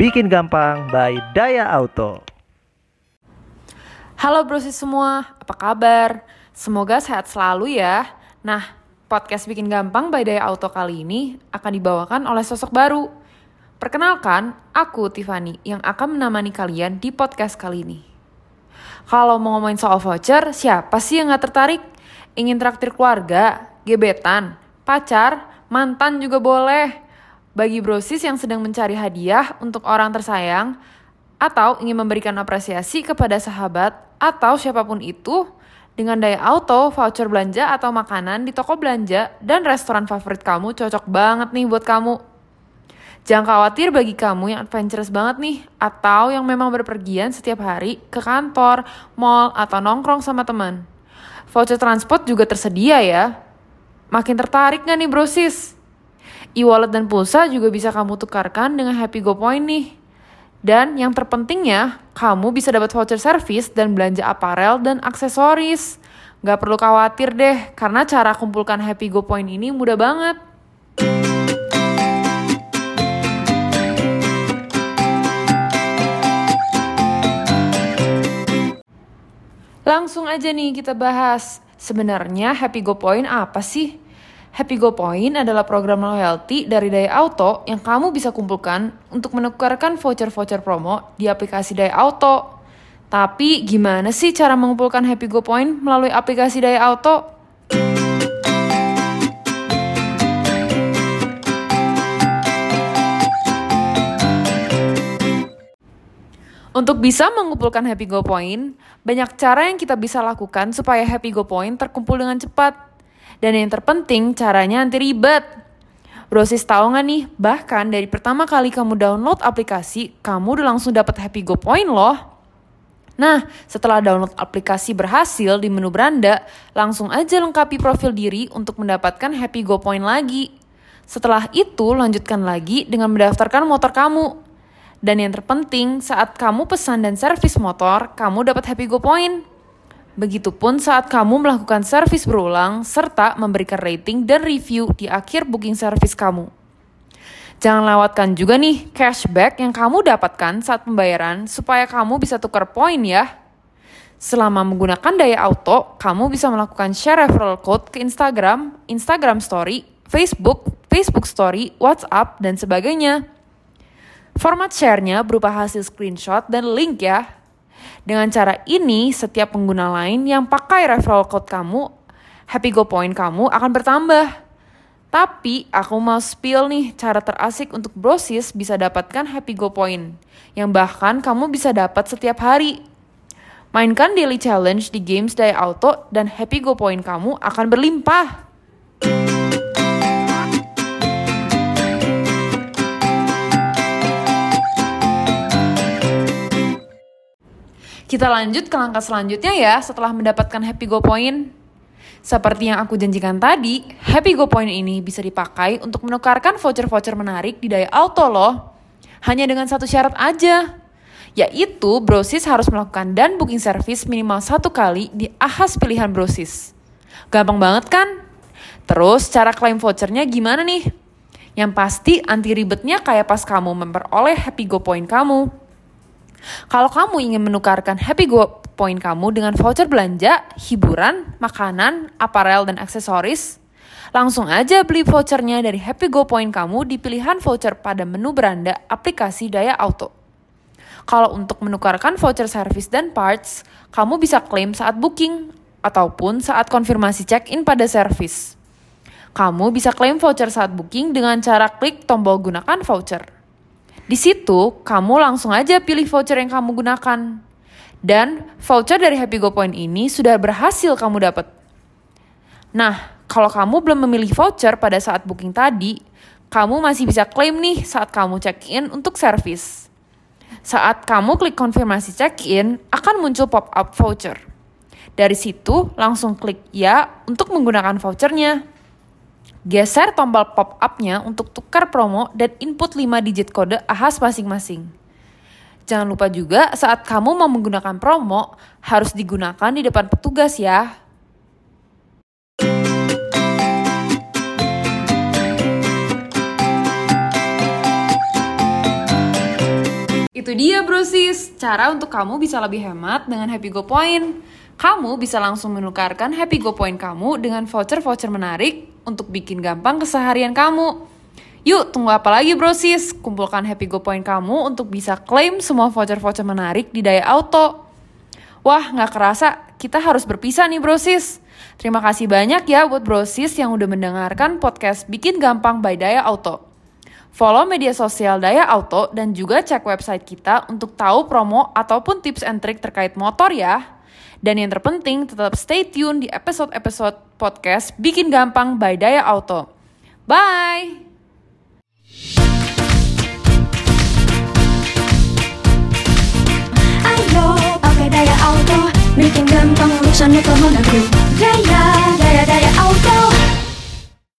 Bikin gampang by Daya Auto. Halo brosis semua, apa kabar? Semoga sehat selalu ya. Nah, podcast Bikin Gampang by Daya Auto kali ini akan dibawakan oleh sosok baru. Perkenalkan, aku Tiffany yang akan menemani kalian di podcast kali ini. Kalau mau ngomongin soal voucher, siapa sih yang gak tertarik? Ingin traktir keluarga, gebetan, pacar, mantan juga boleh bagi brosis yang sedang mencari hadiah untuk orang tersayang, atau ingin memberikan apresiasi kepada sahabat atau siapa pun itu, dengan daya auto, voucher belanja atau makanan di toko belanja dan restoran favorit kamu cocok banget nih buat kamu. Jangan khawatir bagi kamu yang adventurous banget nih, atau yang memang berpergian setiap hari ke kantor, mall, atau nongkrong sama teman. Voucher transport juga tersedia ya. Makin tertarik gak nih brosis? E-wallet dan pulsa juga bisa kamu tukarkan dengan Happy Go Point nih. Dan yang terpentingnya, kamu bisa dapat voucher service dan belanja aparel dan aksesoris. Gak perlu khawatir deh, karena cara kumpulkan Happy Go Point ini mudah banget. Langsung aja nih kita bahas. Sebenarnya Happy Go Point apa sih? Happy Go Point adalah program loyalty dari Daya Auto yang kamu bisa kumpulkan untuk menukarkan voucher-voucher promo di aplikasi Daya Auto. Tapi gimana sih cara mengumpulkan Happy Go Point melalui aplikasi Daya Auto? Untuk bisa mengumpulkan Happy Go Point, banyak cara yang kita bisa lakukan supaya Happy Go Point terkumpul dengan cepat. Dan yang terpenting, caranya anti ribet. Brosis tahu nggak nih, bahkan dari pertama kali kamu download aplikasi, kamu udah langsung dapat Happy Go Point loh. Nah, setelah download aplikasi berhasil di menu beranda, langsung aja lengkapi profil diri untuk mendapatkan Happy Go Point lagi. Setelah itu, lanjutkan lagi dengan mendaftarkan motor kamu. Dan yang terpenting, saat kamu pesan dan servis motor, kamu dapat Happy Go Point. Begitupun saat kamu melakukan servis berulang serta memberikan rating dan review di akhir booking service kamu. Jangan lewatkan juga nih cashback yang kamu dapatkan saat pembayaran supaya kamu bisa tukar poin ya. Selama menggunakan daya auto, kamu bisa melakukan share referral code ke Instagram, Instagram Story, Facebook, Facebook Story, WhatsApp, dan sebagainya. Format share-nya berupa hasil screenshot dan link ya, dengan cara ini, setiap pengguna lain yang pakai referral code kamu, Happy Go Point kamu akan bertambah. Tapi aku mau spill nih cara terasik untuk brosis bisa dapatkan Happy Go Point, yang bahkan kamu bisa dapat setiap hari. Mainkan daily challenge di games Daya Auto dan Happy Go Point kamu akan berlimpah. Kita lanjut ke langkah selanjutnya ya setelah mendapatkan Happy Go Point. Seperti yang aku janjikan tadi, Happy Go Point ini bisa dipakai untuk menukarkan voucher-voucher menarik di Daya Auto loh. Hanya dengan satu syarat aja, yaitu brosis harus melakukan dan booking service minimal satu kali di ahas pilihan brosis. Gampang banget kan? Terus cara klaim vouchernya gimana nih? Yang pasti anti ribetnya kayak pas kamu memperoleh Happy Go Point kamu. Kalau kamu ingin menukarkan Happy Go Point kamu dengan voucher belanja, hiburan, makanan, aparel, dan aksesoris, langsung aja beli vouchernya dari Happy Go Point kamu di pilihan voucher pada menu beranda aplikasi Daya Auto. Kalau untuk menukarkan voucher service dan parts, kamu bisa klaim saat booking ataupun saat konfirmasi check-in pada service. Kamu bisa klaim voucher saat booking dengan cara klik tombol gunakan voucher. Di situ, kamu langsung aja pilih voucher yang kamu gunakan. Dan voucher dari Happy Go Point ini sudah berhasil kamu dapat. Nah, kalau kamu belum memilih voucher pada saat booking tadi, kamu masih bisa klaim nih saat kamu check-in untuk service. Saat kamu klik konfirmasi check-in, akan muncul pop-up voucher. Dari situ, langsung klik ya untuk menggunakan vouchernya. Geser tombol pop-up-nya untuk tukar promo dan input 5 digit kode AHAS masing-masing. Jangan lupa juga saat kamu mau menggunakan promo, harus digunakan di depan petugas ya. Itu dia brosis, cara untuk kamu bisa lebih hemat dengan Happy Go Point. Kamu bisa langsung menukarkan Happy Go Point kamu dengan voucher-voucher menarik untuk bikin gampang keseharian kamu. Yuk, tunggu apa lagi brosis? Kumpulkan Happy Go Point kamu untuk bisa klaim semua voucher-voucher menarik di Daya Auto. Wah, nggak kerasa kita harus berpisah nih brosis. Terima kasih banyak ya buat brosis yang udah mendengarkan podcast Bikin Gampang by Daya Auto. Follow media sosial Daya Auto dan juga cek website kita untuk tahu promo ataupun tips and trick terkait motor ya. Dan yang terpenting, tetap stay tune di episode-episode podcast Bikin Gampang by Daya Auto. Bye! Ayo pakai daya auto Bikin gampang urusan motor